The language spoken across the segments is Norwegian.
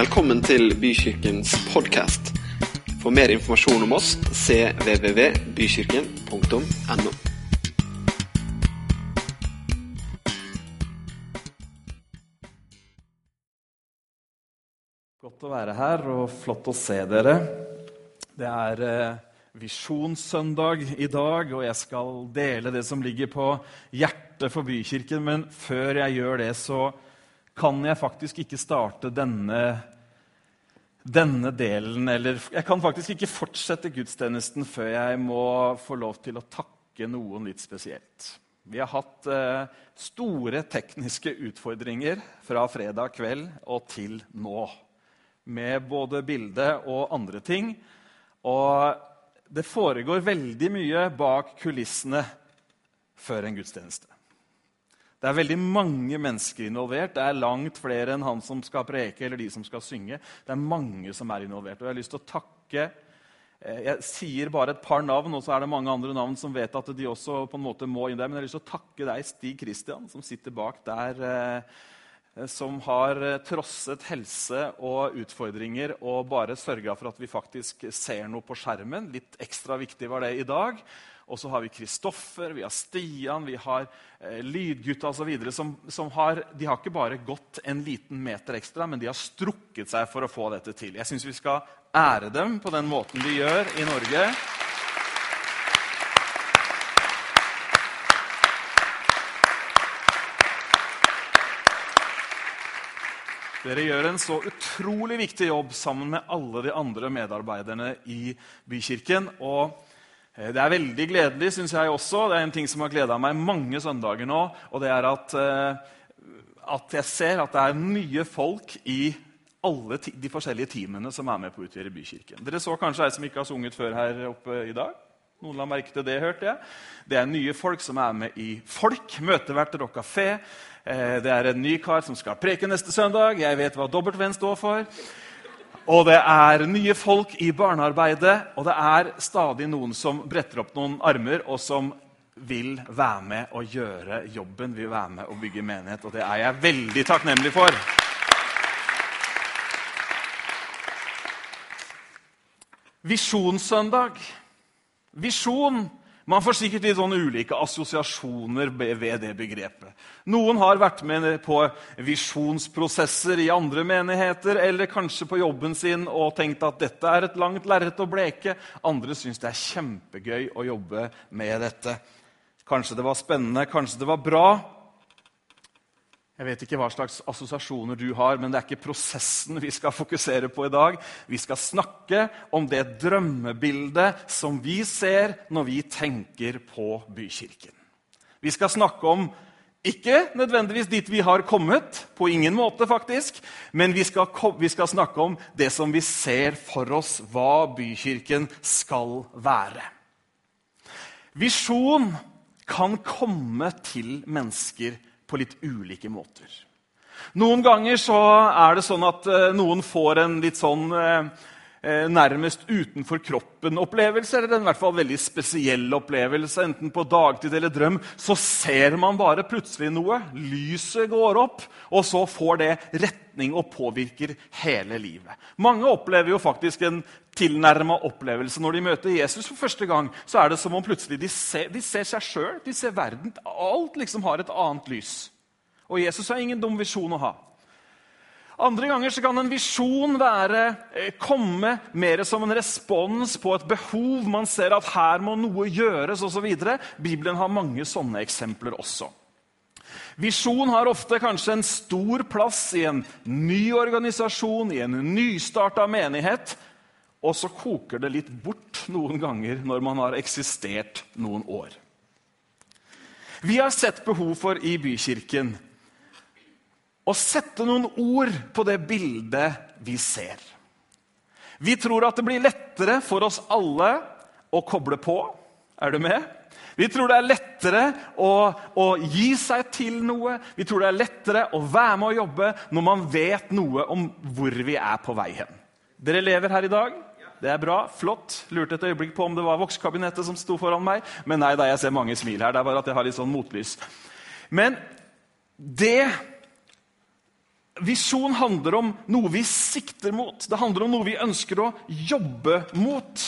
Velkommen til Bykirkens podkast. For mer informasjon om oss cvvvbykirken.no. Godt å være her og flott å se dere. Det er eh, visjonssøndag i dag, og jeg skal dele det som ligger på hjertet for Bykirken. Men før jeg gjør det, så kan jeg faktisk ikke starte denne, denne delen Eller jeg kan faktisk ikke fortsette gudstjenesten før jeg må få lov til å takke noen litt spesielt. Vi har hatt eh, store tekniske utfordringer fra fredag kveld og til nå med både bilde og andre ting. Og det foregår veldig mye bak kulissene før en gudstjeneste. Det er veldig mange mennesker involvert. Det er langt flere enn han som skal preke eller de som skal synge. Det er mange som er involvert. Og jeg har lyst til å takke eh, Jeg sier bare et par navn, og så er det mange andre navn som vet at de også på en måte må inn der. Men jeg har lyst til å takke deg, Stig Kristian, som sitter bak der eh, som har eh, trosset helse og utfordringer og bare sørga for at vi faktisk ser noe på skjermen. Litt ekstra viktig var det i dag. Og så har vi Kristoffer, vi har Stian, vi har eh, Lydgutta osv. Som, som har, de har ikke bare gått en liten meter ekstra, men de har strukket seg for å få dette til. Jeg syns vi skal ære dem på den måten de gjør i Norge. Dere gjør en så utrolig viktig jobb sammen med alle de andre medarbeiderne i Bykirken. Og det er veldig gledelig, syns jeg også. Det er en ting som har gleda meg mange søndager nå. Og det er at, eh, at, jeg ser at det er nye folk i alle de forskjellige teamene som er med på å utgjøre Bykirken. Dere så kanskje ei som ikke har sunget før her oppe i dag? Noen la merke til det, hørte jeg. Det er nye folk som er med i Folk, møteverter og kafé. Eh, det er en ny kar som skal preke neste søndag. Jeg vet hva W-en står for. Og det er nye folk i barnearbeidet, og det er stadig noen som bretter opp noen armer, og som vil være med og gjøre jobben, vil være med og bygge menighet. Og det er jeg veldig takknemlig for. Visjonssøndag. Visjon Man får sikkert litt sånne ulike assosiasjoner ved det begrepet. Noen har vært med på visjonsprosesser i andre menigheter eller kanskje på jobben sin og tenkt at dette er et langt lerret å bleke. Andre syns det er kjempegøy å jobbe med dette. Kanskje det var spennende, kanskje det var bra. Jeg vet ikke hva slags assosiasjoner du har, men det er ikke prosessen vi skal fokusere på i dag. Vi skal snakke om det drømmebildet som vi ser når vi tenker på Bykirken. Vi skal snakke om ikke nødvendigvis dit vi har kommet, på ingen måte faktisk, men vi skal, vi skal snakke om det som vi ser for oss hva Bykirken skal være. Visjon kan komme til mennesker på litt ulike måter. Noen ganger så er det sånn at eh, noen får en litt sånn eh, nærmest utenfor kroppen-opplevelse, eller en i hvert fall veldig spesiell opplevelse, enten på dagtid eller drøm, så ser man bare plutselig noe. Lyset går opp, og så får det retning og påvirker hele livet. Mange opplever jo faktisk en tilnærma opplevelse når de møter Jesus for første gang. Så er det som om plutselig de ser, de ser seg sjøl, de ser verden. Alt liksom har et annet lys. Og Jesus har ingen dum visjon å ha. Andre ganger så kan en visjon være, eh, komme mer som en respons på et behov. Man ser at her må noe gjøres osv. Bibelen har mange sånne eksempler også. Visjon har ofte kanskje en stor plass i en ny organisasjon, i en nystarta menighet. Og så koker det litt bort noen ganger når man har eksistert noen år. Vi har sett behov for i Bykirken å sette noen ord på det bildet vi ser. Vi tror at det blir lettere for oss alle å koble på. Er du med? Vi tror det er lettere å, å, gi seg til noe. Vi tror det er lettere å være med å jobbe når man vet noe om hvor vi er på vei hen. Dere lever her i dag. Det er bra. Flott. Lurte et øyeblikk på om det var vokskabinettet som sto foran meg. Men nei da, jeg ser mange smil her. Det er bare at jeg har litt sånn motlys. Men det Visjon handler om noe vi sikter mot. Det handler om noe vi ønsker å jobbe mot.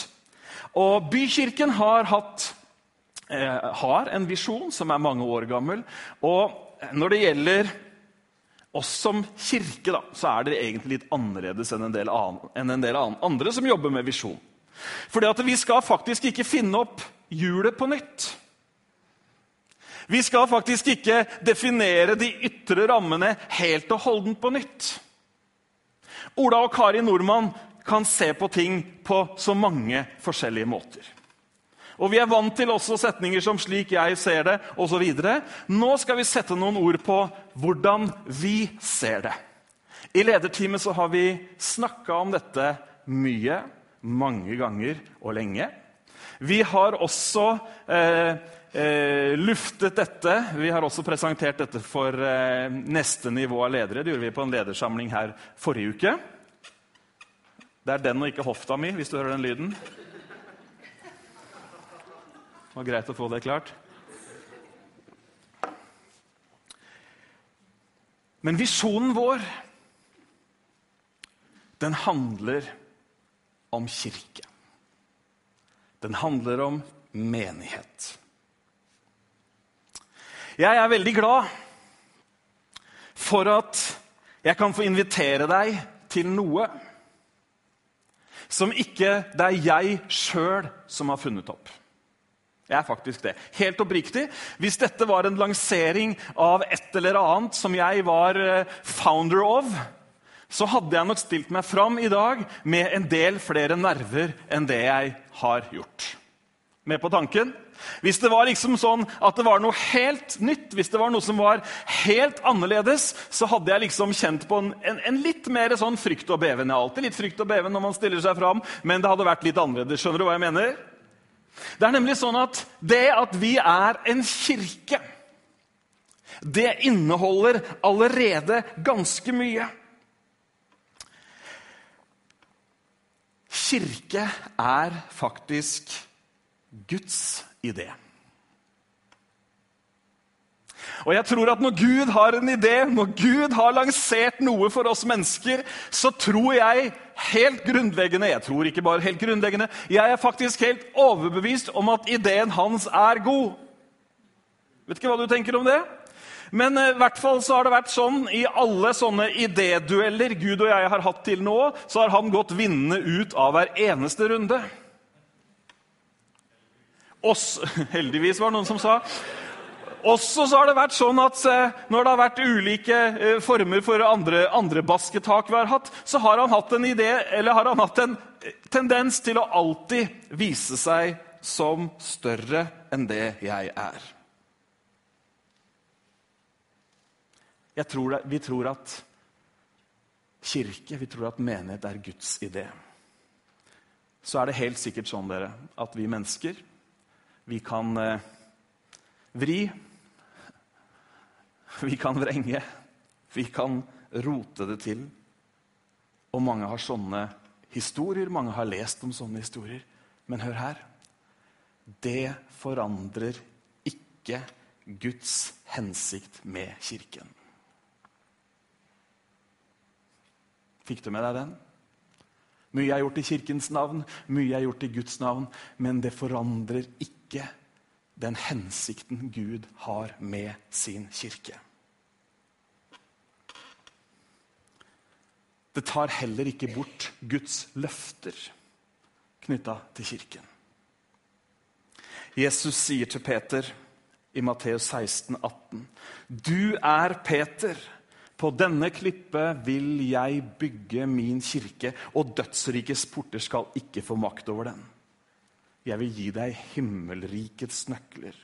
Og Bykirken har, hatt, eh, har en visjon som er mange år gammel. Og når det gjelder oss som kirke, da, så er det egentlig litt annerledes enn en del, annen, enn en del andre som jobber med visjon. Fordi at vi skal faktisk ikke finne opp hjulet på nytt. Vi skal faktisk ikke definere de ytre rammene helt og holdent på nytt. Ola og Kari Nordmann kan se på ting på så mange forskjellige måter. Og vi er vant til også setninger som 'slik jeg ser det' osv. Nå skal vi sette noen ord på hvordan vi ser det. I lederteamet så har vi snakka om dette mye, mange ganger og lenge. Vi har også eh, eh, luftet dette. Vi har også presentert dette for eh, neste nivå av ledere. Det gjorde vi på en ledersamling her forrige uke. Det er den og ikke hofta mi, hvis du hører den lyden. Det var greit å få det klart. Men visjonen vår, den handler om kirke. Den handler om menighet. Jeg er veldig glad for at jeg kan få invitere deg til noe som ikke det er jeg sjøl som har funnet opp. Jeg er faktisk det. Helt oppriktig. Hvis dette var en lansering av et eller annet som jeg var eh, founder of, så hadde jeg nok stilt meg fram i dag med en del flere nerver enn det jeg har gjort. Med på tanken? Hvis det var liksom sånn at det var noe helt nytt, hvis det var noe som var helt annerledes, så hadde jeg liksom kjent på en, en, en litt mer sånn frykt og beven. Jeg har alltid litt frykt og beven når man stiller seg fram, men det hadde vært litt annerledes. Skjønner du hva jeg mener? Det er nemlig sånn at det at vi er en kirke, det inneholder allerede ganske mye. Kirke er faktisk Guds idé. Og jeg tror at Når Gud har en idé, når Gud har lansert noe for oss mennesker, så tror jeg helt grunnleggende Jeg tror ikke bare helt grunnleggende, jeg er faktisk helt overbevist om at ideen hans er god. Vet ikke hva du tenker om det? Men eh, i hvert fall så har det vært sånn i alle sånne idédueller Gud og jeg har hatt til nå, så har han gått vinnende ut av hver eneste runde. Oss, heldigvis, var det noen som sa. Også så har det vært sånn at eh, når det har vært ulike eh, former for andre, andre basketak vi har hatt, så har han hatt en idé, eller har han hatt en eh, tendens til å alltid vise seg som større enn det jeg er. Jeg tror det, vi tror at kirke, vi tror at menighet er Guds idé. Så er det helt sikkert sånn dere, at vi mennesker vi kan eh, vri vi kan vrenge, vi kan rote det til. Og mange har sånne historier, mange har lest om sånne historier. Men hør her. Det forandrer ikke Guds hensikt med Kirken. Fikk du med deg den? Mye er gjort i Kirkens navn, mye er gjort i Guds navn, men det forandrer ikke den hensikten Gud har med sin kirke. Det tar heller ikke bort Guds løfter knytta til kirken. Jesus sier til Peter i Matteus 16, 18, Du er Peter. På denne klippet vil jeg bygge min kirke, og dødsrikets porter skal ikke få makt over den. Jeg vil gi deg himmelrikets nøkler.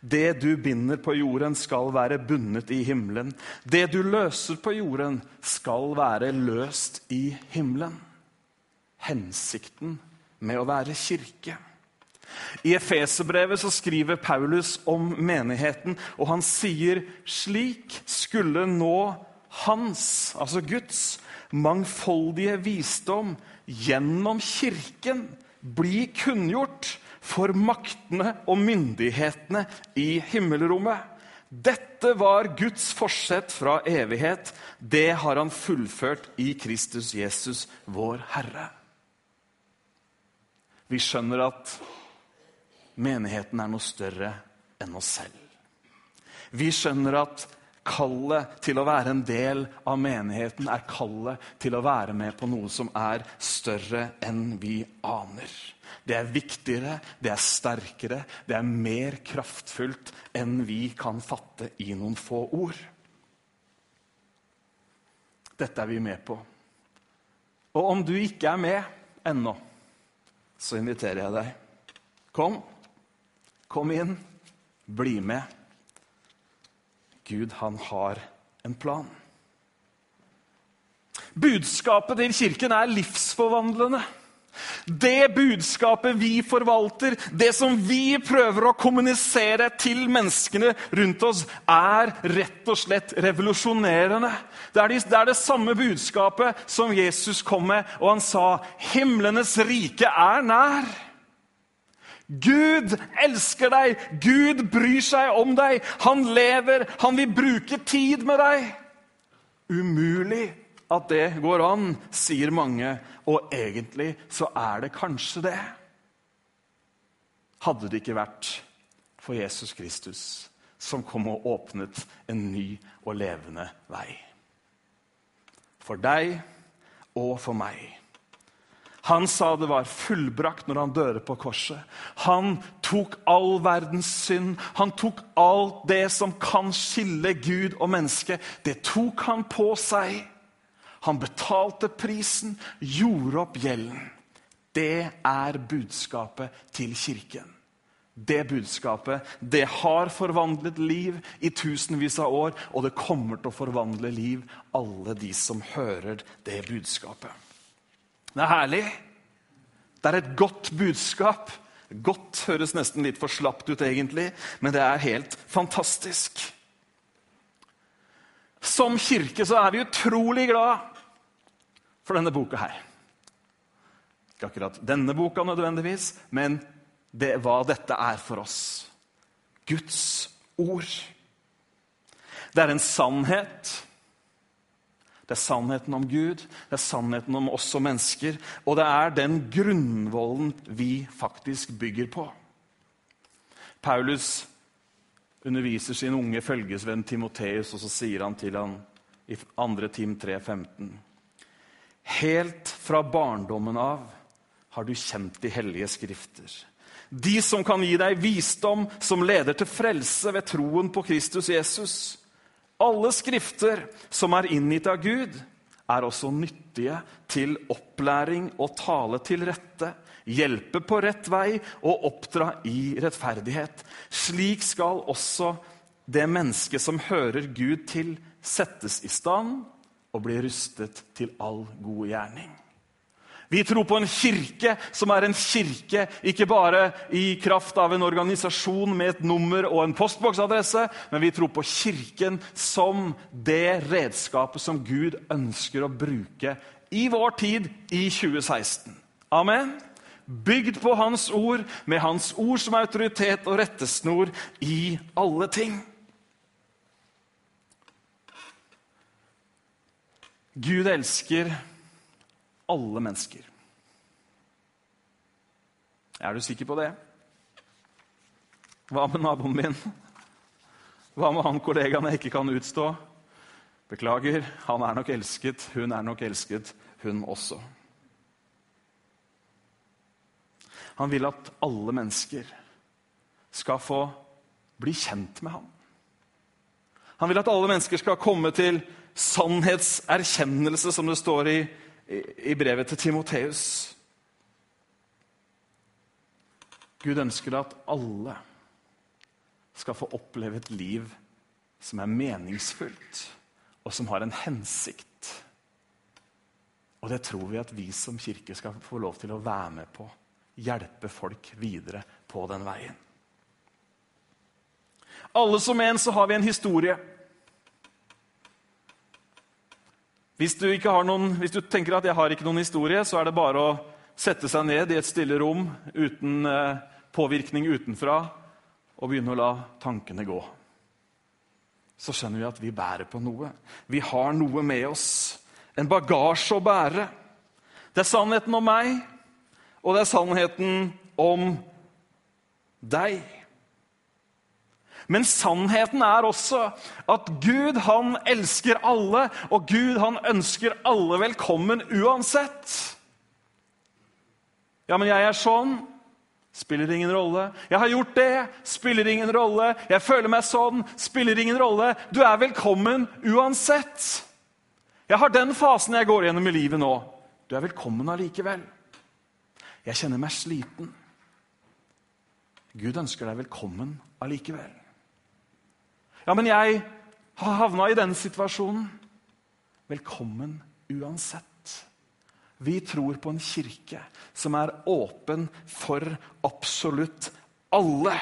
Det du binder på jorden, skal være bundet i himmelen. Det du løser på jorden, skal være løst i himmelen. Hensikten med å være kirke. I Efeserbrevet skriver Paulus om menigheten, og han sier slik skulle nå hans, altså Guds, mangfoldige visdom gjennom Kirken bli kunngjort for maktene og myndighetene i himmelrommet. Dette var Guds forsett fra evighet. Det har han fullført i Kristus Jesus, vår Herre. Vi skjønner at menigheten er noe større enn oss selv. Vi skjønner at kallet til å være en del av menigheten er kallet til å være med på noe som er større enn vi aner. Det er viktigere, det er sterkere, det er mer kraftfullt enn vi kan fatte i noen få ord. Dette er vi med på. Og om du ikke er med ennå, så inviterer jeg deg. Kom. Kom inn. Bli med. Gud, han har en plan. Budskapet til kirken er livsforvandlende. Det budskapet vi forvalter, det som vi prøver å kommunisere til menneskene rundt oss, er rett og slett revolusjonerende. Det er, de, det er, det samme budskapet som Jesus kom med, og han sa himlenes rike er nær. Gud elsker deg, Gud bryr seg om deg. Han lever, han vil bruke tid med deg. Umulig at det går an, sier mange, og egentlig så er det kanskje det. Hadde det ikke vært for Jesus Kristus, som kom og åpnet en ny og levende vei. For deg og for meg. Han sa det var fullbrakt når han døde på korset. Han tok all verdens synd. Han tok alt det som kan skille Gud og menneske. Det tok han på seg. Han betalte prisen, gjorde opp gjelden. Det er budskapet til kirken. Det budskapet det har forvandlet liv i tusenvis av år, og det kommer til å forvandle liv alle de som hører det budskapet. Det er herlig. Det er et godt budskap. Godt høres nesten litt for slapt ut, egentlig, men det er helt fantastisk. Som kirke så er vi utrolig glad for denne boka her. Ikke akkurat denne boka nødvendigvis, men det, hva dette er for oss. Guds ord. Det er en sannhet. Det er sannheten om Gud, det er sannheten om oss som mennesker. Og det er den grunnvollen vi faktisk bygger på. Paulus underviser sin unge følgesvenn Timoteus, og så sier han til han i 2. Tim 3, 15. Helt fra barndommen av har du kjent de hellige skrifter. De som kan gi deg visdom som leder til frelse ved troen på Kristus Jesus. Alle skrifter som er inngitt av Gud, er også nyttige til opplæring og tale til rette, hjelpe på rett vei og oppdra i rettferdighet. Slik skal også det mennesket som hører Gud til, settes i stand og bli rustet til all god gjerning. Vi tror på en kirke som er en kirke ikke bare i kraft av en organisasjon med et nummer og en postboksadresse, men vi tror på Kirken som det redskapet som Gud ønsker å bruke i vår tid i 2016. Amen. Bygd på Hans ord, med Hans ord som autoritet og rettesnor i alle ting. Gud elsker alle mennesker. Er du sikker på det? Hva med naboen min? Hva med han kollegaen jeg ikke kan utstå? Beklager, han er nok elsket, hun er nok elsket, hun også. Han vil at alle mennesker skal få bli kjent med ham. Han vil at alle mennesker skal komme til sannhetserkjennelse, som det står i, i, brevet til Timoteus. Gud ønsker at alle skal få oppleve et liv som er meningsfullt, og som har en hensikt. Og det tror vi at vi som kirke skal få lov til å være med på. Hjelpe folk videre på den veien. Alle som en så har vi en historie. Hvis du, noen, hvis du, tenker at jeg har ikke noen historie, så er det bare å sette seg ned i et stille rom uten eh, påvirkning utenfra og begynne å la tankene gå. så skjønner vi at vi bærer på noe. Vi har noe med oss. En bagasje å bære. Det er sannheten om meg, og det er sannheten om deg. Men sannheten er også at Gud han elsker alle, og Gud han ønsker alle velkommen uansett. Ja, men jeg er sånn. Spiller ingen rolle. Jeg har gjort det. Spiller ingen rolle. Jeg føler meg sånn. Spiller ingen rolle. Du er velkommen uansett. Jeg har den fasen jeg går gjennom i livet nå. Du er velkommen allikevel. Jeg kjenner meg sliten. Gud ønsker deg velkommen allikevel. Ja, men jeg har havna i denne situasjonen. Velkommen uansett. Vi tror på en kirke som er åpen for absolutt alle.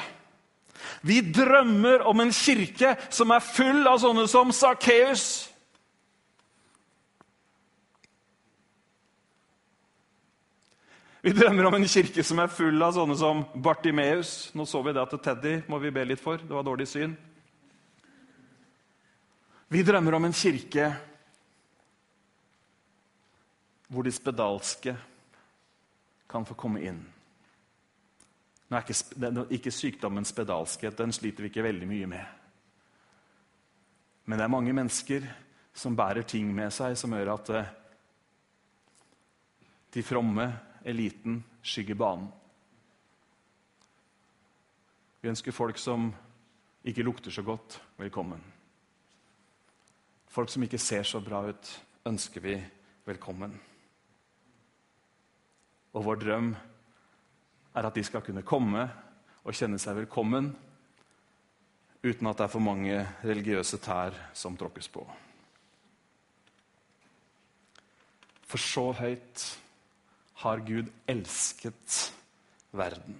Vi drømmer om en kirke som er full av sånne som Sakkeus. Vi drømmer om en kirke som er full av sånne som Bartimeus. Nå så vi det at Teddy må vi be litt for. Det var dårlig syn. Vi drømmer om en kirke hvor de spedalske kan få komme inn. Nå er ikke, ikke sykdommen spedalskhet, den sliter vi ikke veldig mye med. Men det er mange mennesker som bærer ting med seg som gjør at eh, de fromme, eliten, skygger banen. Vi ønsker folk som ikke lukter så godt, velkommen. Folk som ikke ser så bra ut, ønsker vi velkommen. Og vår drøm er at de skal kunne komme og kjenne seg velkommen uten at det er for mange religiøse tær som tråkkes på. For så høyt har Gud elsket verden,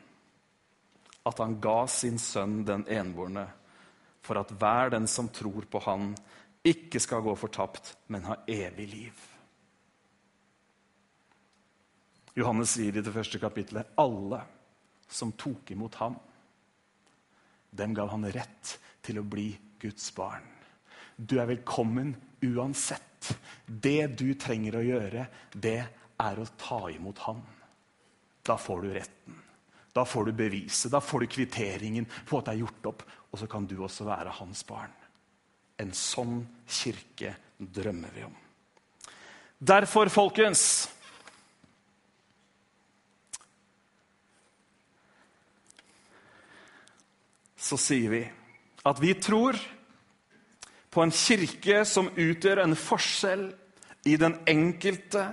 at han ga sin sønn den enbårne, for at hver den som tror på Han, ikke skal gå fortapt, men ha evig liv. Johannes sier i det første kapitlet alle som tok imot ham, dem gav han rett til å bli Guds barn. Du er velkommen uansett. Det du trenger å gjøre, det er å ta imot ham. Da får du retten. Da får du beviset, da får du kvitteringen på at det er gjort opp. Og så kan du også være hans barn. En sånn kirke drømmer vi om. Derfor, folkens så sier vi at vi tror på en kirke som utgjør en forskjell i den enkelte,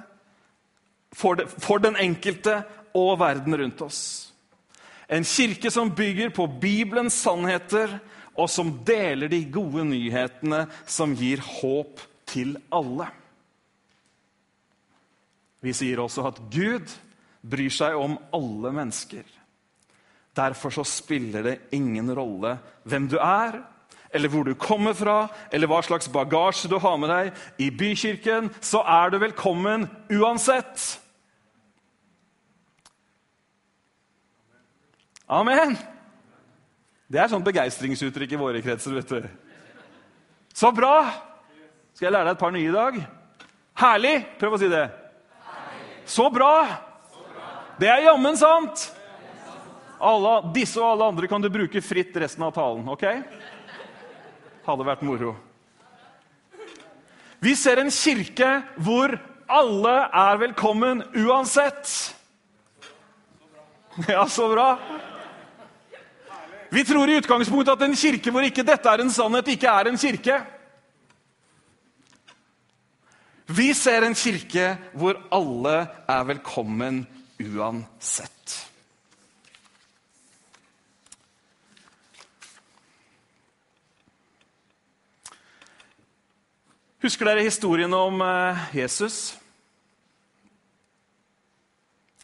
for, de, for den enkelte og verden rundt oss. En kirke som bygger på Bibelens sannheter, og som deler de gode nyhetene som gir håp til alle. Vi sier også at Gud bryr seg om alle mennesker. Derfor så spiller det ingen rolle hvem du er, eller hvor du kommer fra, eller hva slags bagasje du har med deg. I bykirken så er du velkommen uansett. Amen! Det er sånn begeistringsuttrykk i våre kretser. vet du. Så bra! Skal jeg lære deg et par nye i dag? Herlig! Prøv å si det. Så bra! Det er jammen sant! Alle, disse og alle andre kan du bruke fritt resten av talen. ok? Hadde vært moro. Vi ser en kirke hvor alle er velkommen uansett. Ja, så bra. Vi tror i utgangspunktet at en kirke hvor ikke dette er en sannhet, ikke er en kirke. Vi ser en kirke hvor alle er velkommen uansett. Husker dere historien om eh, Jesus?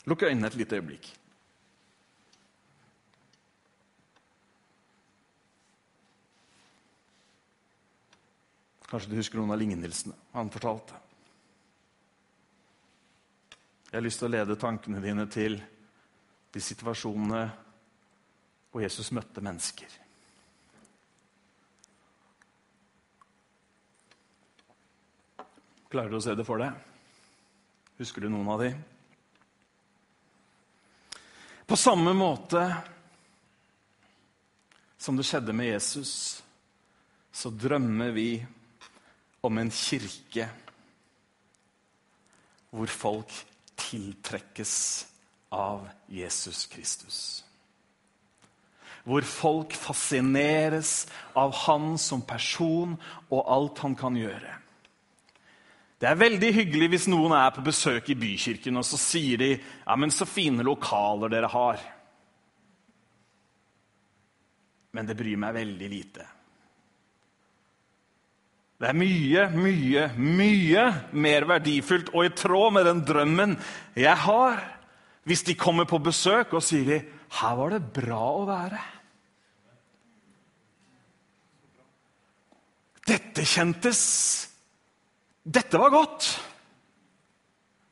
Lukk øynene et lite øyeblikk. Kanskje du husker noen av lignelsene han fortalte. Jeg har lyst til å lede tankene dine til de situasjonene hvor Jesus møtte mennesker. Klarer du å se det for deg? Husker du noen av de? På samme måte som det skjedde med Jesus, så drømmer vi om en kirke hvor folk tiltrekkes av Jesus Kristus. Hvor folk fascineres av han som person og alt han kan gjøre. Det er veldig hyggelig hvis noen er på besøk i bykirken og så sier de, ja, men så fine lokaler dere har. Men det bryr meg veldig lite. Det er mye, mye, mye mer verdifullt og i tråd med den drømmen jeg har, hvis de kommer på besøk og sier de, 'Her var det bra å være'. Dette kjentes Dette var godt.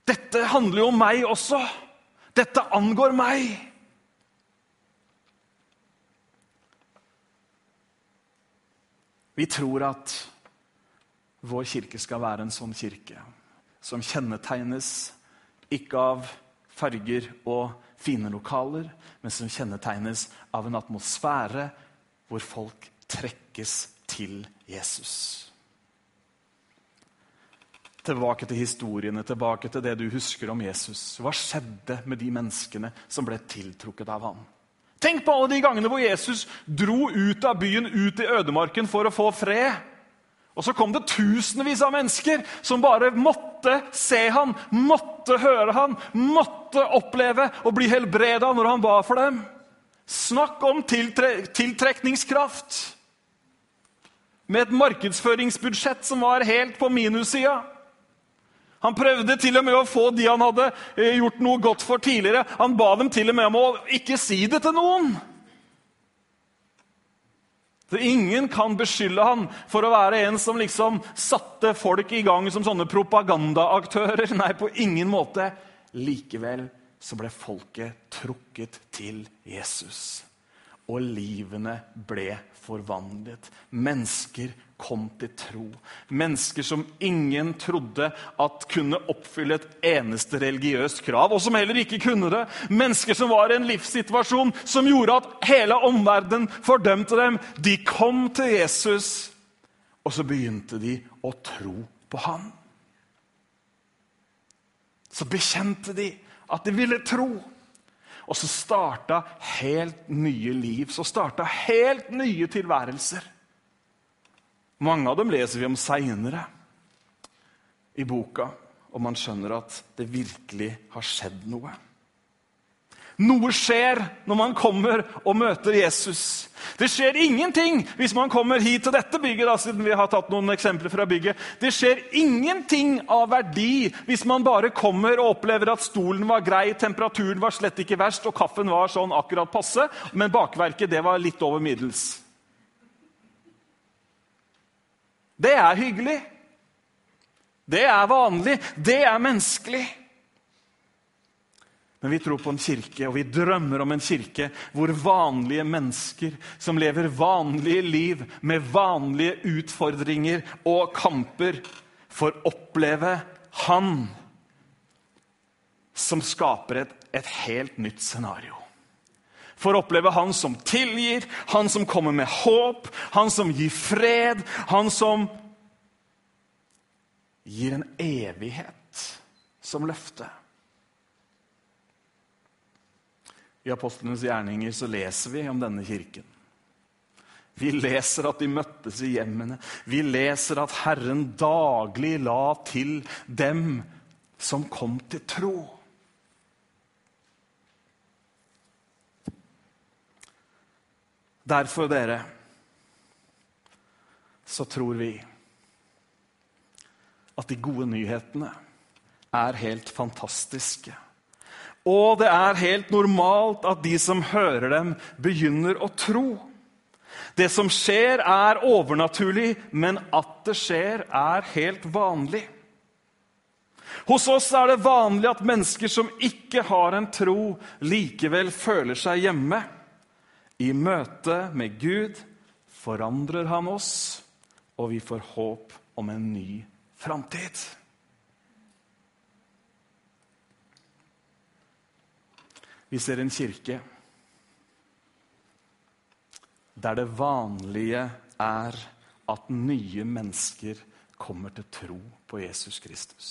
Dette handler jo om meg også. Dette angår meg. Vi tror at vår kirke skal være en sånn kirke som kjennetegnes ikke av farger og fine lokaler, men som kjennetegnes av en atmosfære hvor folk trekkes til Jesus. Tilbake til historiene, tilbake til det du husker om Jesus. Hva skjedde med de menneskene som ble tiltrukket av ham? Tenk på alle de gangene hvor Jesus dro ut av byen, ut i ødemarken for å få fred. Og så kom det tusenvis av mennesker som bare måtte se han, måtte høre han, måtte oppleve og bli helbreda når han ba for dem. Snakk om tiltre tiltrekningskraft! Med et markedsføringsbudsjett som var helt på minussida. Han prøvde til og med å få de han hadde gjort noe godt for tidligere. Han ba dem til og med om å ikke si det til noen. For Ingen kan beskylde han for å være en som liksom satte folk i gang som sånne propagandaaktører. Nei, på ingen måte. Likevel så ble folket trukket til Jesus. Og livene ble forvandlet. Mennesker kom til tro. Mennesker som ingen trodde at kunne oppfylle et eneste religiøst krav, og som heller ikke kunne det. Mennesker som var i en livssituasjon som gjorde at hele omverdenen fordømte dem. De kom til Jesus, og så begynte de å tro på ham. Så bekjente de at de ville tro. Og så starta helt nye liv, så starta helt nye tilværelser. Mange av dem leser vi om seinere i boka, og man skjønner at det virkelig har skjedd noe. Noe skjer når man kommer og møter Jesus. Det skjer ingenting hvis man kommer hit til dette bygget. Da, siden vi har tatt noen eksempler fra bygget. Det skjer ingenting av verdi hvis man bare kommer og opplever at stolen var grei, temperaturen var slett ikke verst, og kaffen var sånn akkurat passe, men bakverket det var litt over middels. Det er hyggelig. Det er vanlig. Det er menneskelig. Men vi tror på en kirke, og vi drømmer om en kirke hvor vanlige mennesker som lever vanlige liv med vanlige utfordringer og kamper, får oppleve Han som skaper et, et helt nytt scenario. Får oppleve Han som tilgir, Han som kommer med håp, Han som gir fred, Han som gir en evighet som løfte. I apostlenes gjerninger så leser vi om denne kirken. Vi leser at de møttes i hjemmene. Vi leser at Herren daglig la til dem som kom til tro. Derfor, dere, så tror vi at de gode nyhetene er helt fantastiske. Og det er helt normalt at de som hører dem, begynner å tro. Det som skjer, er overnaturlig, men at det skjer, er helt vanlig. Hos oss er det vanlig at mennesker som ikke har en tro, likevel føler seg hjemme. I møte med Gud forandrer han oss, og vi får håp om en ny framtid. Vi ser en kirke der det vanlige er at nye mennesker kommer til tro på Jesus Kristus.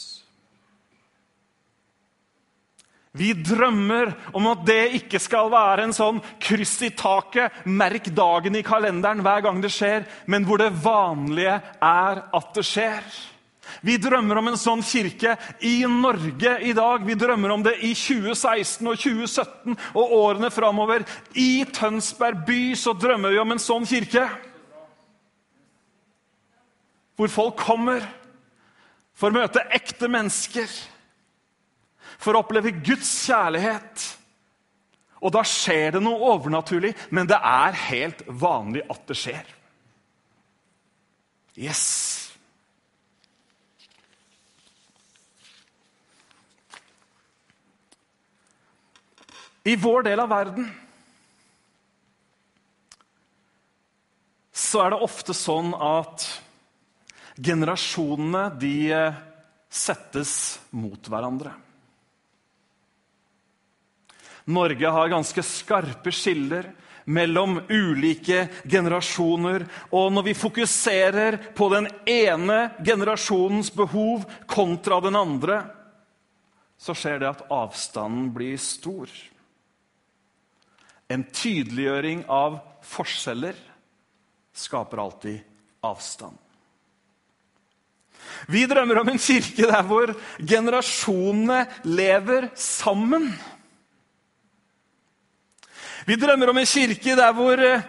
Vi drømmer om at det ikke skal være en sånn kryss i taket, merk dagen i kalenderen hver gang det skjer, men hvor det vanlige er at det skjer. Vi drømmer om en sånn kirke i Norge i dag. Vi drømmer om det i 2016 og 2017 og årene framover. I Tønsberg by så drømmer vi om en sånn kirke. Hvor folk kommer for å møte ekte mennesker. For å oppleve Guds kjærlighet. Og da skjer det noe overnaturlig, men det er helt vanlig at det skjer. Yes! I vår del av verden så er det ofte sånn at generasjonene de eh, settes mot hverandre. Norge har ganske skarpe skiller mellom ulike generasjoner. Og når vi fokuserer på den ene generasjonens behov kontra den andre, så skjer det at avstanden blir stor. En tydeliggjøring av forskjeller skaper alltid avstand. Vi drømmer om en kirke der hvor generasjonene lever sammen. Vi drømmer om en kirke der hvor eh,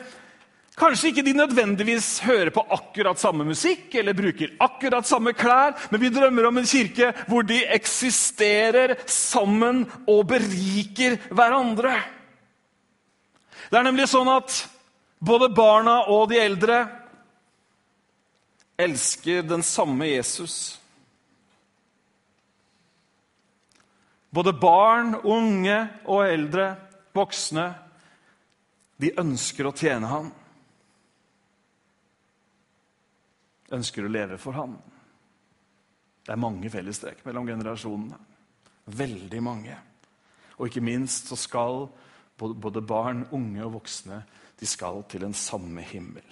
kanskje ikke de nødvendigvis hører på akkurat samme musikk eller bruker akkurat samme klær, men vi drømmer om en kirke hvor de eksisterer sammen og beriker hverandre. Det er nemlig sånn at både barna og de eldre elsker den samme Jesus. Både barn, unge og eldre, voksne, de ønsker å tjene ham. Ønsker å leve for ham. Det er mange fellestrekk mellom generasjonene. Veldig mange. Og ikke minst så skal både barn, unge og voksne, de skal til en samme himmel.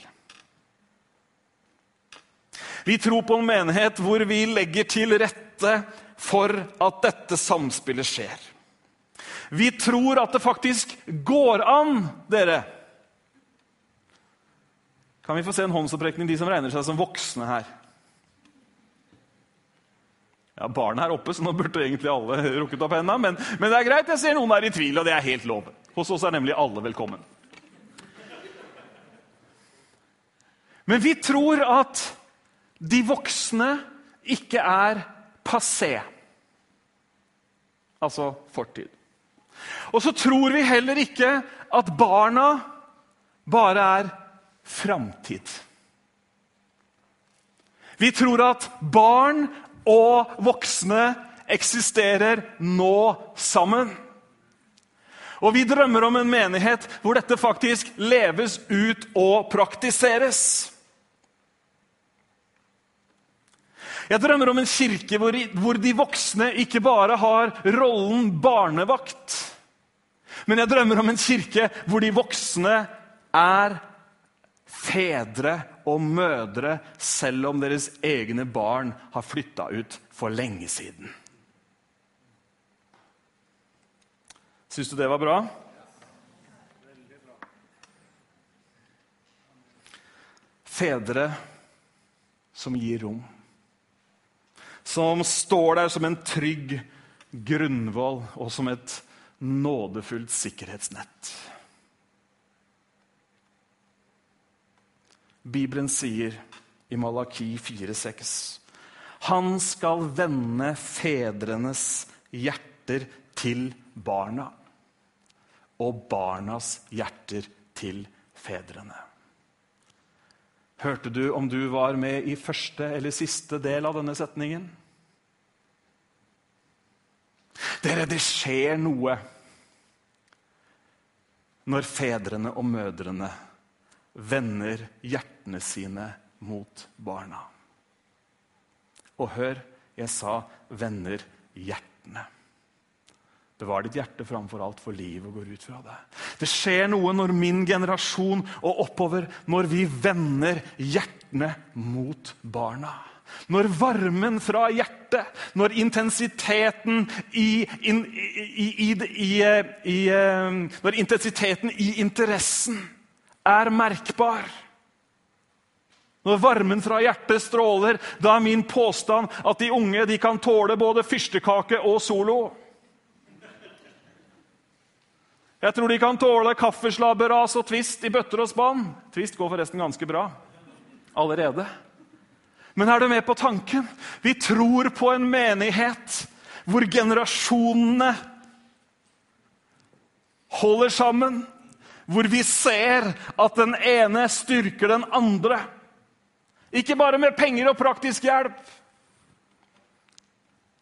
Vi tror på en menighet hvor vi legger til rette for at dette samspillet skjer. Vi tror at det faktisk går an, dere. Kan vi få se en håndsopprekning, de som regner seg som voksne her? Ja, Barna er oppe, så nå burde egentlig alle rukket opp hendene. Men, men, det er greit, jeg ser noen er i tvil, og det er helt lov. Hos oss er nemlig alle velkommen. Men vi tror at de voksne ikke er passé. Altså fortid. Og så tror vi heller ikke at barna bare er framtid. Vi tror at barn og voksne eksisterer nå sammen. Og vi drømmer om en menighet hvor dette faktisk leves ut og praktiseres. Jeg drømmer om en kirke hvor, hvor de voksne ikke bare har rollen barnevakt. Men jeg drømmer om en kirke hvor de voksne er fedre og mødre, selv om deres egne barn har flytta ut for lenge siden. Syns du det var bra? Fedre som gir rom. Som står der som en trygg grunnvoll og som et nådefullt sikkerhetsnett. Bibelen sier i Malaki 4,6.: Han skal vende fedrenes hjerter til barna og barnas hjerter til fedrene. Hørte du om du var med i første eller siste del av denne setningen? Dere, det skjer noe når fedrene og mødrene vender hjertene sine mot barna. Og hør, jeg sa 'vender hjertene'. Bevar ditt hjerte framfor alt, for livet går ut fra deg. Det skjer noe når min generasjon og oppover, når vi vender hjertene mot barna. Når varmen fra hjertet, når intensiteten i, in, i, i, i Når intensiteten i interessen er merkbar. Når varmen fra hjertet stråler, da er min påstand at de unge de kan tåle både fyrstekake og solo. Jeg tror de kan tåle kaffeslabberas og Twist i bøtter og spann. Twist går forresten ganske bra allerede. Men er du med på tanken? Vi tror på en menighet hvor generasjonene holder sammen. Hvor vi ser at den ene styrker den andre. Ikke bare med penger og praktisk hjelp.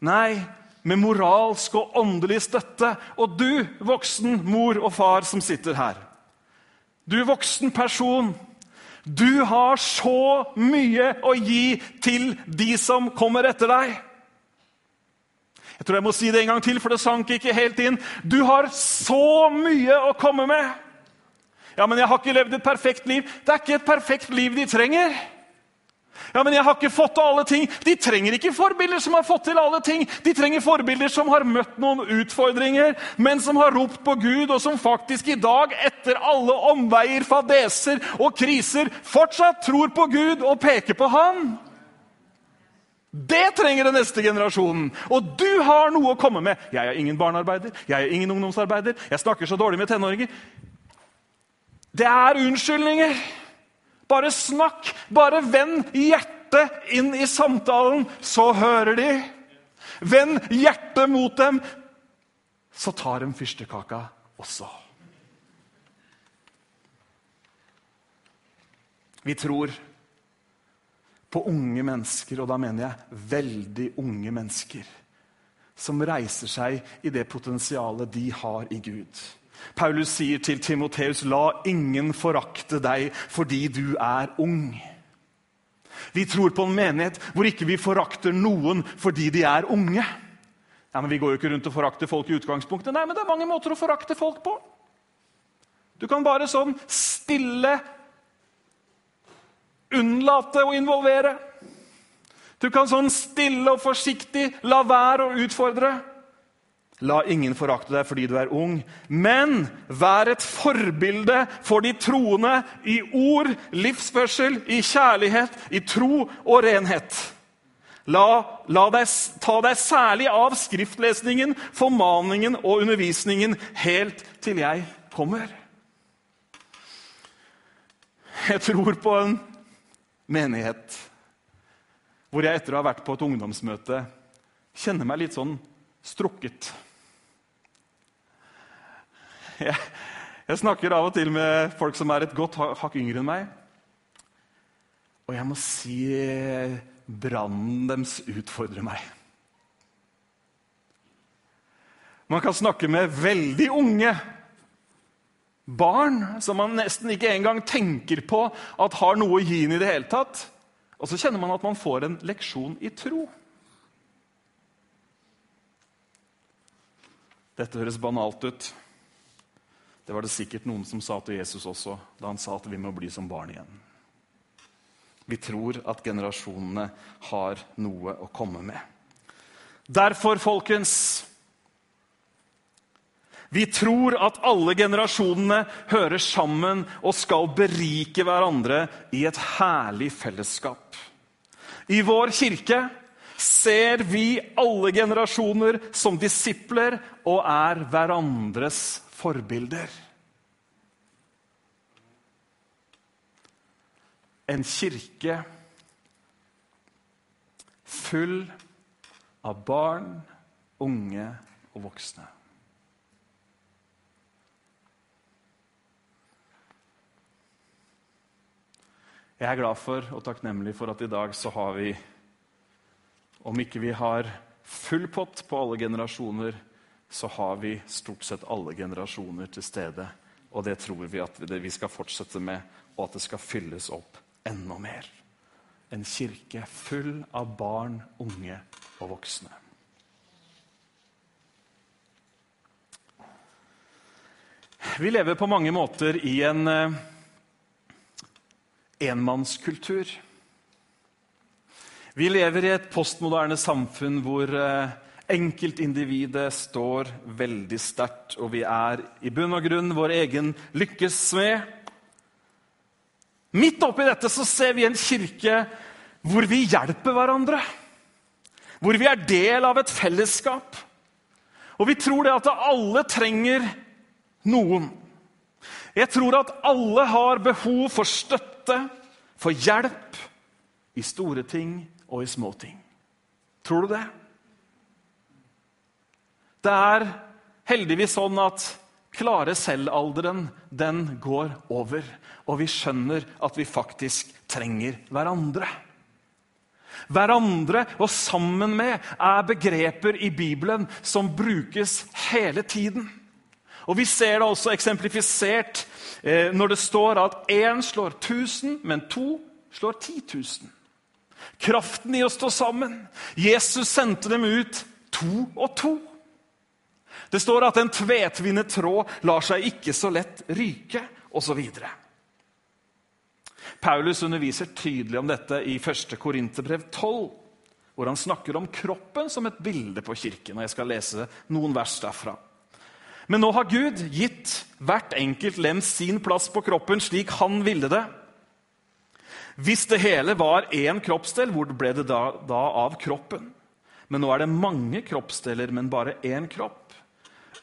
Nei, med moralsk og åndelig støtte. Og du, voksen mor og far som sitter her, du voksen person, du har så mye å gi til de som kommer etter deg. Jeg tror jeg må si det en gang til, for det sank ikke helt inn. Du har så mye å komme med. Ja, men jeg har ikke levd et perfekt liv. Det er ikke et perfekt liv de trenger. Ja, men jeg har ikke fått til alle ting. De trenger ikke forbilder som har fått til alle ting. De trenger forbilder som har møtt noen utfordringer, men som har ropt på Gud, og som faktisk i dag, etter alle omveier, fadeser og kriser, fortsatt tror på Gud og peker på Han. Det trenger den neste generasjonen. Og du har noe å komme med. Jeg er ingen barnearbeider, jeg er ingen ungdomsarbeider, jeg snakker så dårlig med tenåringer. Det er unnskyldninger. Bare snakk! Bare vend hjertet inn i samtalen, så hører de. Vend hjertet mot dem, så tar de fyrstekaka også. Vi tror på unge mennesker, og da mener jeg veldig unge mennesker, som reiser seg i det potensialet de har i Gud. Paulus sier til Timoteus, 'La ingen forakte deg fordi du er ung'. Vi tror på en menighet hvor ikke vi forakter noen fordi de er unge. Ja, men Vi går jo ikke rundt og forakter folk i utgangspunktet. Nei, men det er mange måter å forakte folk på. Du kan bare sånn stille unnlate å involvere. Du kan sånn stille og forsiktig la være å utfordre. La ingen forakte deg fordi du er ung, men vær et forbilde for de troende i ord, livsførsel, i kjærlighet, i tro og renhet. La, la deg, ta deg særlig av skriftlesningen, formaningen og undervisningen helt til jeg kommer. Jeg tror på en menighet hvor jeg etter å ha vært på et ungdomsmøte kjenner meg litt sånn strukket. Jeg, jeg, snakker av og til med folk som er et godt hakk yngre enn meg. Og jeg må si brannen deres utfordrer meg. Man kan snakke med veldig unge barn som man nesten ikke engang tenker på at har noe å gi inn i det hele tatt. Og så kjenner man at man får en leksjon i tro. Dette høres banalt ut. Det var det sikkert noen som sa til Jesus også da han sa at vi må bli som barn igjen. Vi tror at generasjonene har noe å komme med. Derfor, folkens Vi tror at alle generasjonene hører sammen og skal berike hverandre i et herlig fellesskap. I vår kirke ser vi alle generasjoner som disipler og er hverandres forbilder. En kirke full av barn, unge og voksne. Jeg er glad for og takknemlig for at i dag så har vi om ikke vi har full pott på alle generasjoner, så har vi stort sett alle generasjoner til stede. Og det tror vi at vi skal fortsette med, og at det skal fylles opp enda mer. En kirke full av barn, unge og voksne. Vi lever på mange måter i en eh, enmannskultur. Vi lever i et postmoderne samfunn hvor eh, enkeltindividet står veldig sterkt, og vi er i bunn og grunn vår egen lykkes smed. Midt oppi dette så ser vi en kirke hvor vi hjelper hverandre. Hvor vi er del av et fellesskap. Og vi tror det at alle trenger noen. Jeg tror at alle har behov for støtte, for hjelp, i store ting og i små ting. Tror du det? Det er heldigvis sånn at klare selv-alderen den går over. Og vi skjønner at vi faktisk trenger hverandre. Hverandre og sammen med er begreper i Bibelen som brukes hele tiden. Og Vi ser det også eksemplifisert eh, når det står at én slår 1000, men to slår 10 000. Kraften i å stå sammen. Jesus sendte dem ut to og to. Det står at en tvetvinnet tråd lar seg ikke så lett ryke, osv. Paulus underviser tydelig om dette i 1. Korinterbrev 12, hvor han snakker om kroppen som et bilde på kirken. og Jeg skal lese noen vers derfra. Men nå har Gud gitt hvert enkelt lem sin plass på kroppen slik han ville det. Hvis det hele var én kroppsdel, hvor ble det da, da, av kroppen? Men nå er det mange kroppsdeler, men bare én kropp.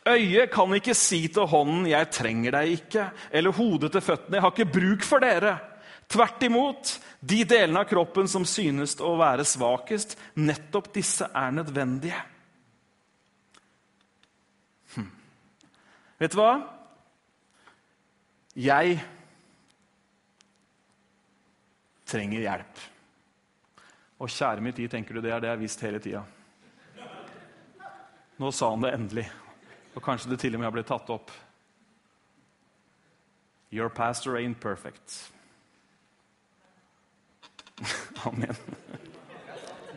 Øyet kan ikke si til hånden 'jeg trenger deg ikke', eller hodet til føttene 'jeg har ikke bruk for dere'. Tvert imot, de delene av kroppen som synes å være svakest, nettopp disse er nødvendige. Vet du hva? Jeg trenger hjelp. Og kjære mitt, tid, tenker du det er det jeg har visst hele tida. Nå sa han det endelig, og kanskje det til og med har blitt tatt opp. Your pastor ain't perfect. Amen.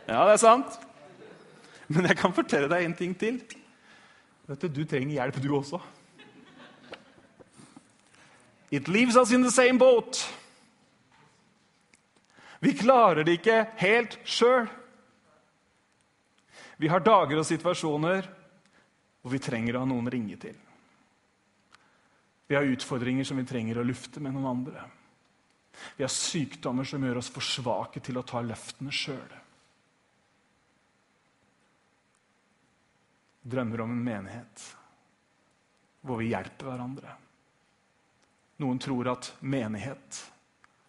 Ja, det er sant. Men jeg kan fortelle deg en ting til. Du du trenger hjelp, du også. It leaves us in the same boat. Vi klarer det ikke helt sjøl. Vi har dager og situasjoner hvor vi trenger å ha noen ringe til. Vi har utfordringer som vi trenger å lufte med noen andre. Vi har sykdommer som gjør oss for svake til å ta løftene sjøl. Drømmer om en menighet hvor vi hjelper hverandre. Noen tror at menighet,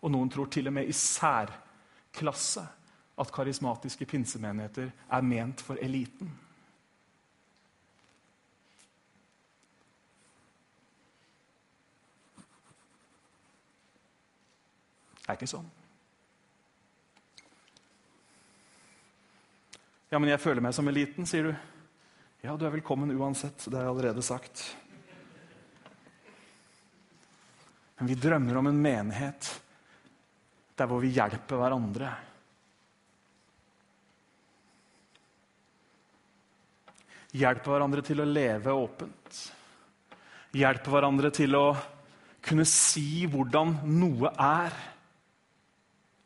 og noen tror til og med i særklasse, at karismatiske pinsemenigheter er ment for eliten. Det er ikke sånn. Ja, men jeg føler meg som eliten, sier du. Ja, du er velkommen uansett. Det har jeg allerede sagt. Men vi drømmer om en menighet der hvor vi hjelper hverandre. Hjelper hverandre til å leve åpent. Hjelper hverandre til å kunne si hvordan noe er.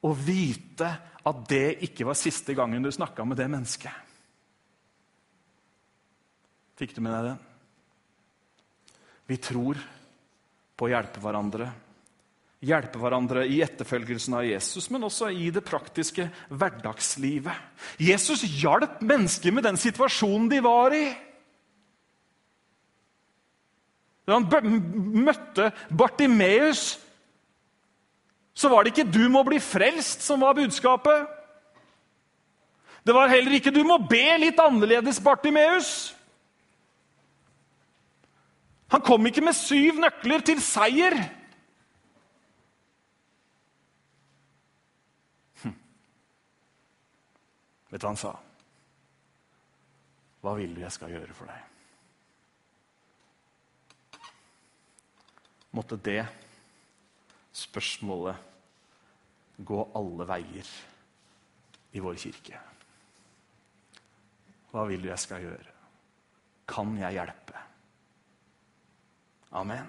Og vite at det ikke var siste gangen du snakka med det mennesket. Fikk du med deg den? Vi tror på å hjelpe hverandre. Hjelpe hverandre i etterfølgelsen av Jesus, men også i det praktiske hverdagslivet. Jesus hjalp mennesker med den situasjonen de var i. Da han møtte Bartimeus, så var det ikke 'du må bli frelst' som var budskapet. Det var heller ikke 'du må be litt annerledes', Bartimeus. Han kom ikke med syv nøkler til seier. Hm. Vet du hva han sa? Hva vil du jeg skal gjøre for deg? Måtte det spørsmålet gå alle veier i vår kirke. Hva vil du jeg skal gjøre? Kan jeg hjelpe? Amen.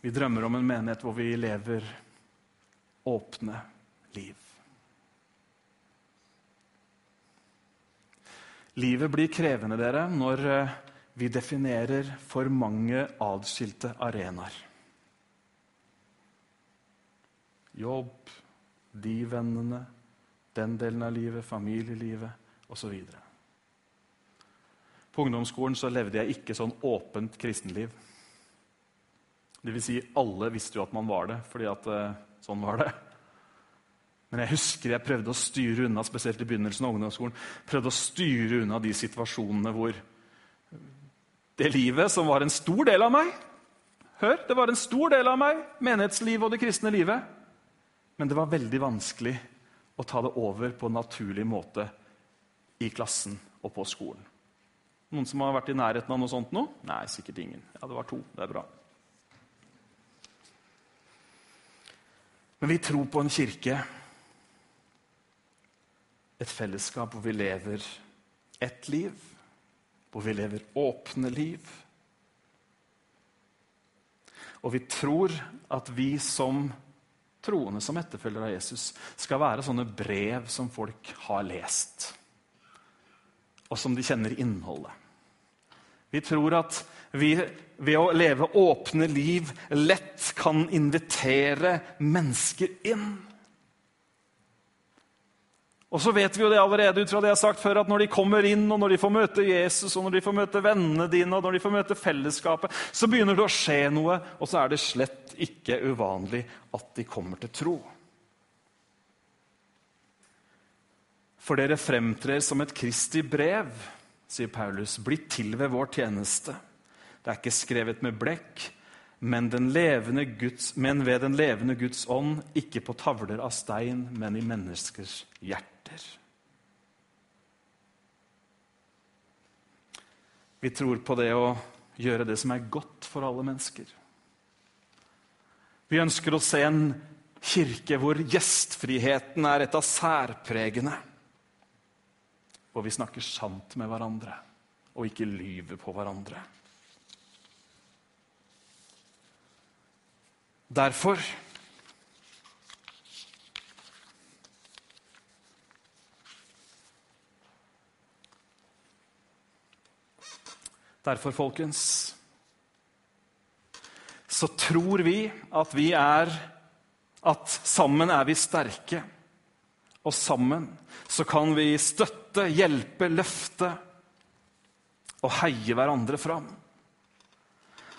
Vi drømmer om en menighet hvor vi lever åpne liv. Livet blir krevende dere, når eh, vi definerer for mange adskilte arenaer. Jobb, de vennene, den delen av livet, familielivet osv. På ungdomsskolen så levde jeg ikke sånn åpent kristenliv. Det vil si, alle visste jo at man var det, fordi at eh, sånn var det. Men jeg husker jeg prøvde å styre unna spesielt i begynnelsen av ungdomsskolen, prøvde å styre unna de situasjonene hvor det livet som var en stor del av meg Hør, det var en stor del av meg, menighetslivet og det kristne livet. Men det var veldig vanskelig å ta det over på en naturlig måte i klassen og på skolen. Noen som har vært i nærheten av noe sånt nå? Nei, sikkert ingen. Ja, det var to. Det er bra. Men vi tror på en kirke et fellesskap hvor vi lever ett liv, hvor vi lever åpne liv. Og vi tror at vi som troende, som etterfølgere av Jesus, skal være sånne brev som folk har lest, og som de kjenner innholdet. Vi tror at vi ved å leve åpne liv lett kan invitere mennesker inn. Og så vet vi jo det allerede ut fra det jeg har sagt før, at når de kommer inn, og når de får møte Jesus, og når de får møte vennene dine, og når de får møte fellesskapet, så begynner det å skje noe, og så er det slett ikke uvanlig at de kommer til tro. For dere fremtrer som et Kristi brev, sier Paulus, blitt til ved vår tjeneste. Det er ikke skrevet med blekk, men, Guds, men ved den levende Guds ånd, ikke på tavler av stein, men i menneskers hjerte hjerter. Vi tror på det å gjøre det som er godt for alle mennesker. Vi ønsker å se en kirke hvor gjestfriheten er et av særpregene. Hvor vi snakker sant med hverandre og ikke lyver på hverandre. Derfor Derfor, folkens, så tror vi at vi er At sammen er vi sterke. Og sammen så kan vi støtte, hjelpe, løfte og heie hverandre fram.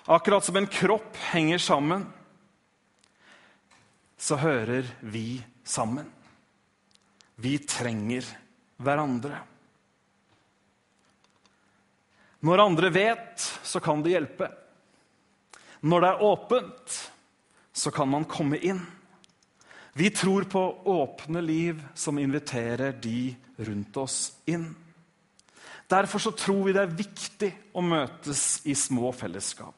Akkurat som en kropp henger sammen, så hører vi sammen. Vi trenger hverandre. Når andre vet, så kan det hjelpe. Når det er åpent, så kan man komme inn. Vi tror på åpne liv som inviterer de rundt oss inn. Derfor så tror vi det er viktig å møtes i små fellesskap.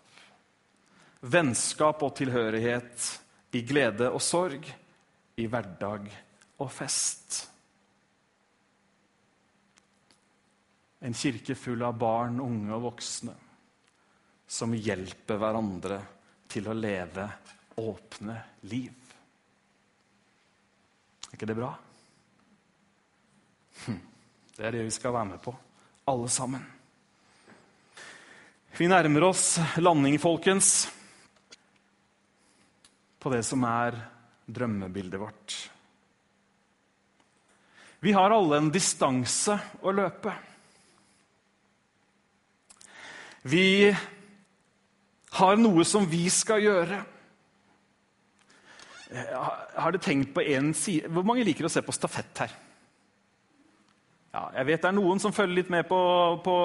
Vennskap og tilhørighet i glede og sorg, i hverdag og fest. En kirke full av barn, unge og voksne som hjelper hverandre til å leve åpne liv. Er ikke det bra? Hm. Det er det vi skal være med på, alle sammen. Vi nærmer oss landing, folkens, på det som er drømmebildet vårt. Vi har alle en distanse å løpe. Vi har noe som vi skal gjøre. Har du tenkt på en side Hvor mange liker å se på stafett her? Ja, jeg vet Det er noen som følger litt med på, på,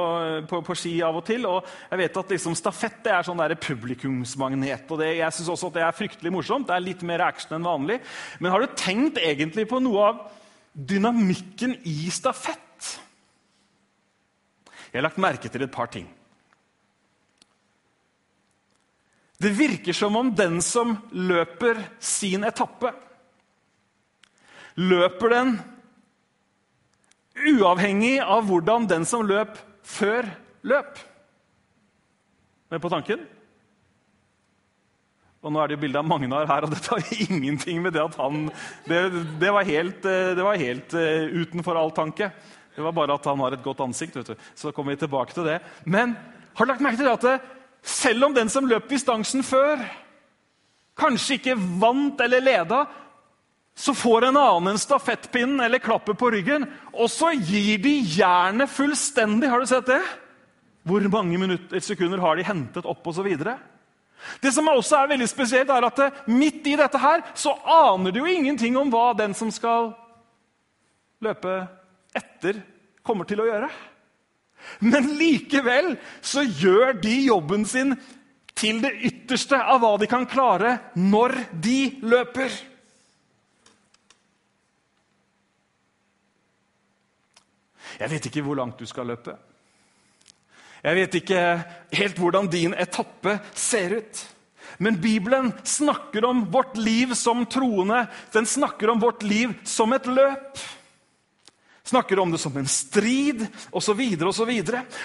på, på ski av og til. og jeg vet at liksom, Stafett er sånn der publikumsmagnet. og det, Jeg syns også at det er fryktelig morsomt. Det er litt mer action enn vanlig. Men har du tenkt egentlig på noe av dynamikken i stafett? Jeg har lagt merke til et par ting. Det virker som om den som løper sin etappe, løper den uavhengig av hvordan den som løp før, løp. Med på tanken? Og nå er det jo bilde av Magnar her, og dette har ingenting med det at han Det, det var helt, eh, det var helt uh, utenfor all tanke. Det var bare at han har et godt ansikt. vet du. Så kommer vi tilbake til det. Men har du lagt merke til at selv om den som løp distansen før, kanskje ikke vant eller leda, så får en annen en stafettpinnen eller klappet på ryggen, og så gir de jernet fullstendig. Har du sett det? Hvor mange minutter, sekunder har de hentet opp, osv. Det som også er veldig spesielt, er at midt i dette her, så aner du jo ingenting om hva den som skal løpe etter, kommer til å gjøre. Men likevel så gjør de jobben sin til det ytterste av hva de kan klare når de løper. Jeg vet ikke hvor langt du skal løpe. Jeg vet ikke helt hvordan din etappe ser ut. Men Bibelen snakker om vårt liv som troende. Den snakker om vårt liv som et løp. Snakker om det som en strid osv. osv.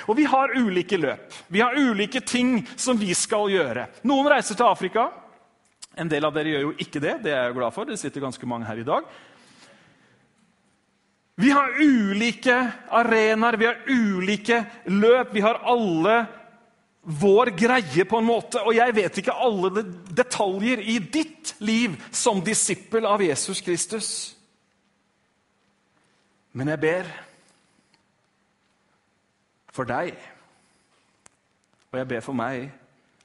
Og vi har ulike løp. Vi har ulike ting som vi skal gjøre. Noen reiser til Afrika. En del av dere gjør jo ikke det. Det er jeg glad for. Det sitter ganske mange her i dag. Vi har ulike arenaer, vi har ulike løp. Vi har alle vår greie, på en måte. Og jeg vet ikke alle detaljer i ditt liv som disippel av Jesus Kristus. Men jeg ber for deg, og jeg ber for meg,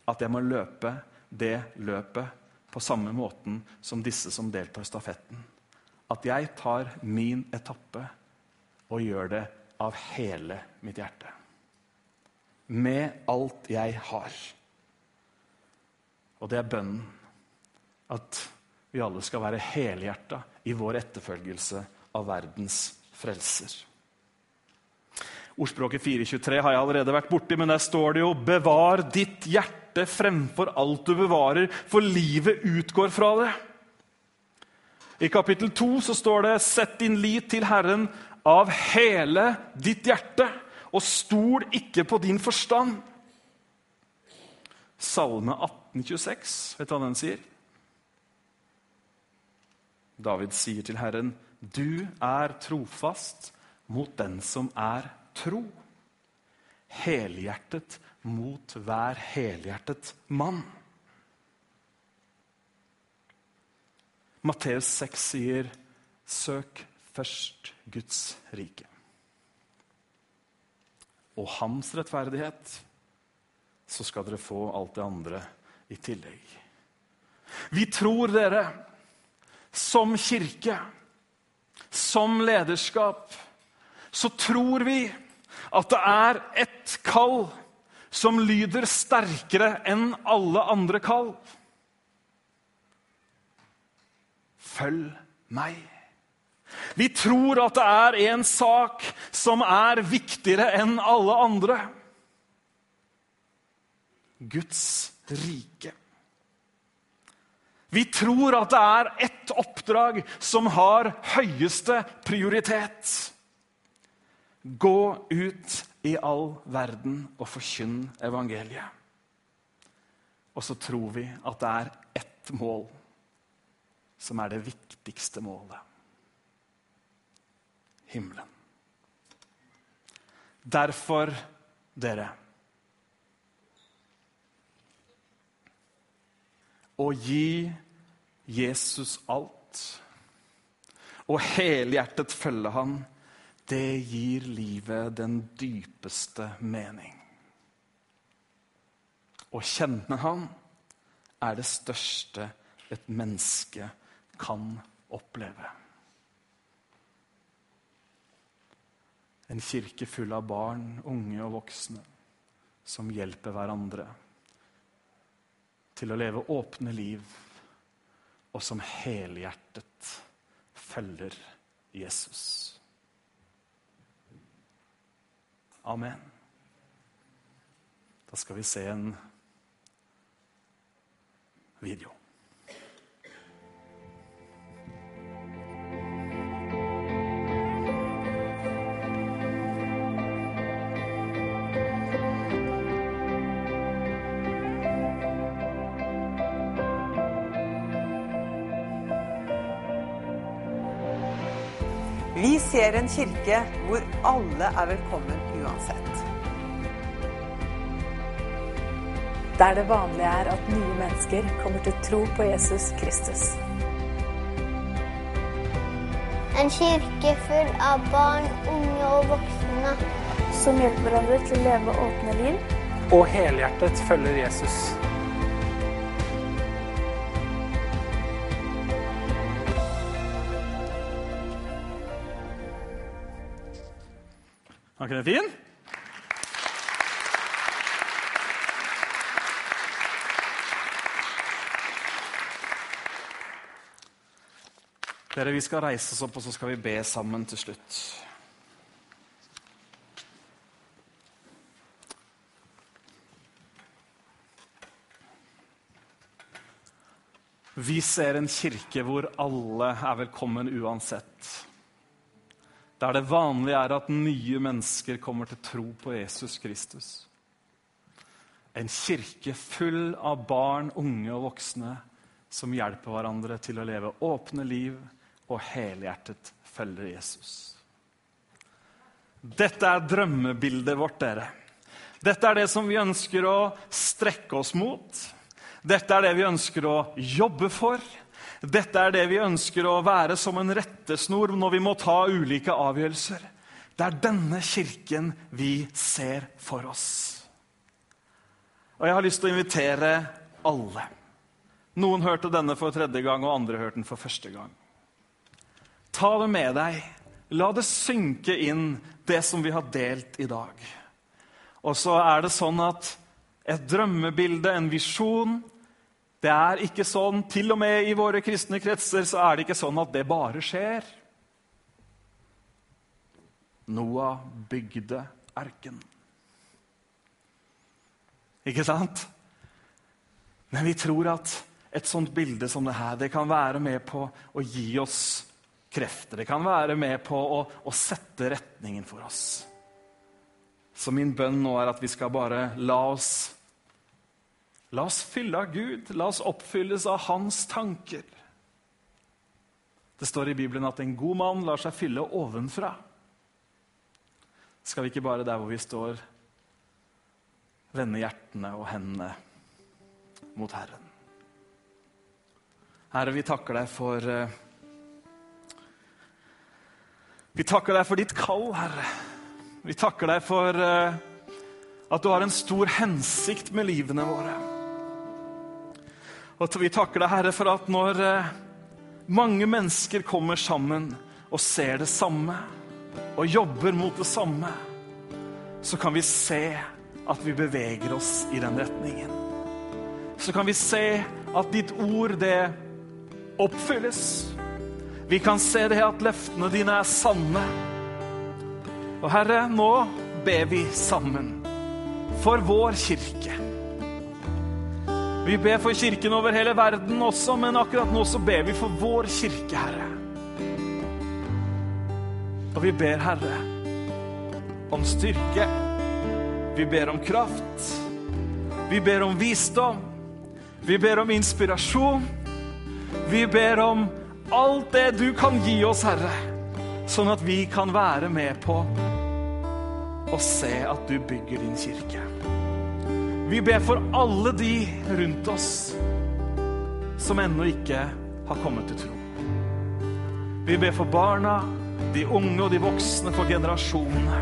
at jeg må løpe det løpet på samme måten som disse som deltar i stafetten at jeg tar min etappe og gjør det av hele mitt hjerte. Med alt jeg har. Og det er bønnen at vi alle skal være helhjerta i vår etterfølgelse av verdens frelser. Ordspråket 423 har jeg allerede vært borti, men der står det jo 'Bevar ditt hjerte fremfor alt du bevarer, for livet utgår fra det'. I kapittel 2 så står det 'Sett din lit til Herren av hele ditt hjerte', og stol ikke på din forstand. Salme 1826, vet du hva den sier? David sier til Herren, 'Du er trofast mot den som er tro', helhjertet mot hver helhjertet mann. Matteus 6 sier, 'Søk først Guds rike'. Og hans rettferdighet, så skal dere få alt det andre i tillegg. Vi tror dere, som kirke, som lederskap, så tror vi at det er ett kall som lyder sterkere enn alle andre kall. Følg meg. Vi tror at det er en sak som er viktigere enn alle andre. Guds rike. Vi tror at det er ett oppdrag som har høyeste prioritet. Gå ut i all verden og forkynn evangeliet. Og så tror vi at det er ett mål som er det viktigste målet. Himmelen. Derfor, dere Å gi Jesus alt og helhjertet følge han, det gir livet den dypeste mening. Å kjenne han er det største et menneske kan oppleve. En kirke full av barn, unge og voksne som hjelper hverandre til å leve åpne liv, og som helhjertet følger Jesus. Amen. Da skal vi se en video. Ser en kirke hvor alle er velkommen uansett. Der det vanlige er at nye mennesker kommer til tro på Jesus Kristus. En kirke full av barn, unge og voksne. som hjelper hverandre til å leve åpne liv. og helhjertet følger Jesus. Ikke den fin? Dere, Vi skal reise oss opp og så skal vi be sammen til slutt. Vi ser en kirke hvor alle er velkommen uansett. Der det vanlige er at nye mennesker kommer til tro på Jesus Kristus. En kirke full av barn, unge og voksne som hjelper hverandre til å leve åpne liv og helhjertet følger Jesus. Dette er drømmebildet vårt, dere. Dette er det som vi ønsker å strekke oss mot. Dette er det vi ønsker å jobbe for. Dette er det vi ønsker å være som en rettesnor når vi må ta ulike avgjørelser. Det er denne kirken vi ser for oss. Og jeg har lyst til å invitere alle. Noen hørte denne for tredje gang, og andre hørte den for første gang. Ta det med deg. La det synke inn, det som vi har delt i dag. Og så er det sånn at et drømmebilde, en visjon Det er ikke sånn, Til og med i våre kristne kretser så er det ikke sånn at det bare skjer. Noah bygde erken. Ikke sant? Men vi tror at et sånt bilde som det her det kan være med på å gi oss krefter. Det kan være med på å, å sette retningen for oss. Så min bønn nå er at vi skal bare la oss La oss fylle av Gud. La oss oppfylles av Hans tanker. Det står i Bibelen at en god mann lar seg fylle ovenfra. Skal vi ikke bare der hvor vi står, vende hjertene og hendene mot Herren? Herre, vi takker deg for eh, Vi takker deg for ditt kall, Herre. Vi takker deg for eh, at du har en stor hensikt med livene våre. Og vi takker deg, Herre, for at når eh, mange mennesker kommer sammen og ser det samme og jobber mot det samme, så kan vi se at vi beveger oss i den retningen. Så kan vi se at ditt ord, det oppfylles. Vi kan se det at løftene dine er sanne. Og Herre, nå ber vi sammen for vår kirke. Vi ber for kirken over hele verden også, men akkurat nå så ber vi for vår kirke, Herre. Og vi ber, Herre, om styrke. Vi ber om kraft. Vi ber om visdom. Vi ber om inspirasjon. Vi ber om alt det du kan gi oss, Herre, sånn at vi kan være med på å se at du bygger din kirke. Vi ber for alle de rundt oss som ennå ikke har kommet til tro. Vi ber for barna, de unge og de voksne, for generasjonene.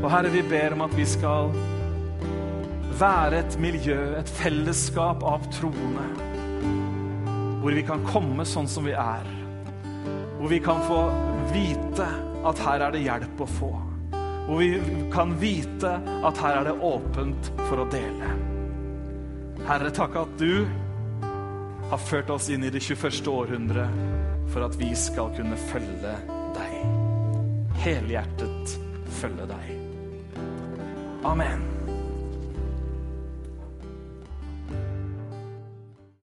Og Herre, vi ber om at vi skal være et miljø, et fellesskap av troende. Hvor vi kan komme sånn som vi er. Hvor vi kan få vite at her er det hjelp å få. Hvor vi kan vite at her er det åpent for å dele. Herre, takk at du har ført oss inn i det 21. århundret for at vi skal kunne følge deg. Helhjertet følge deg. Amen.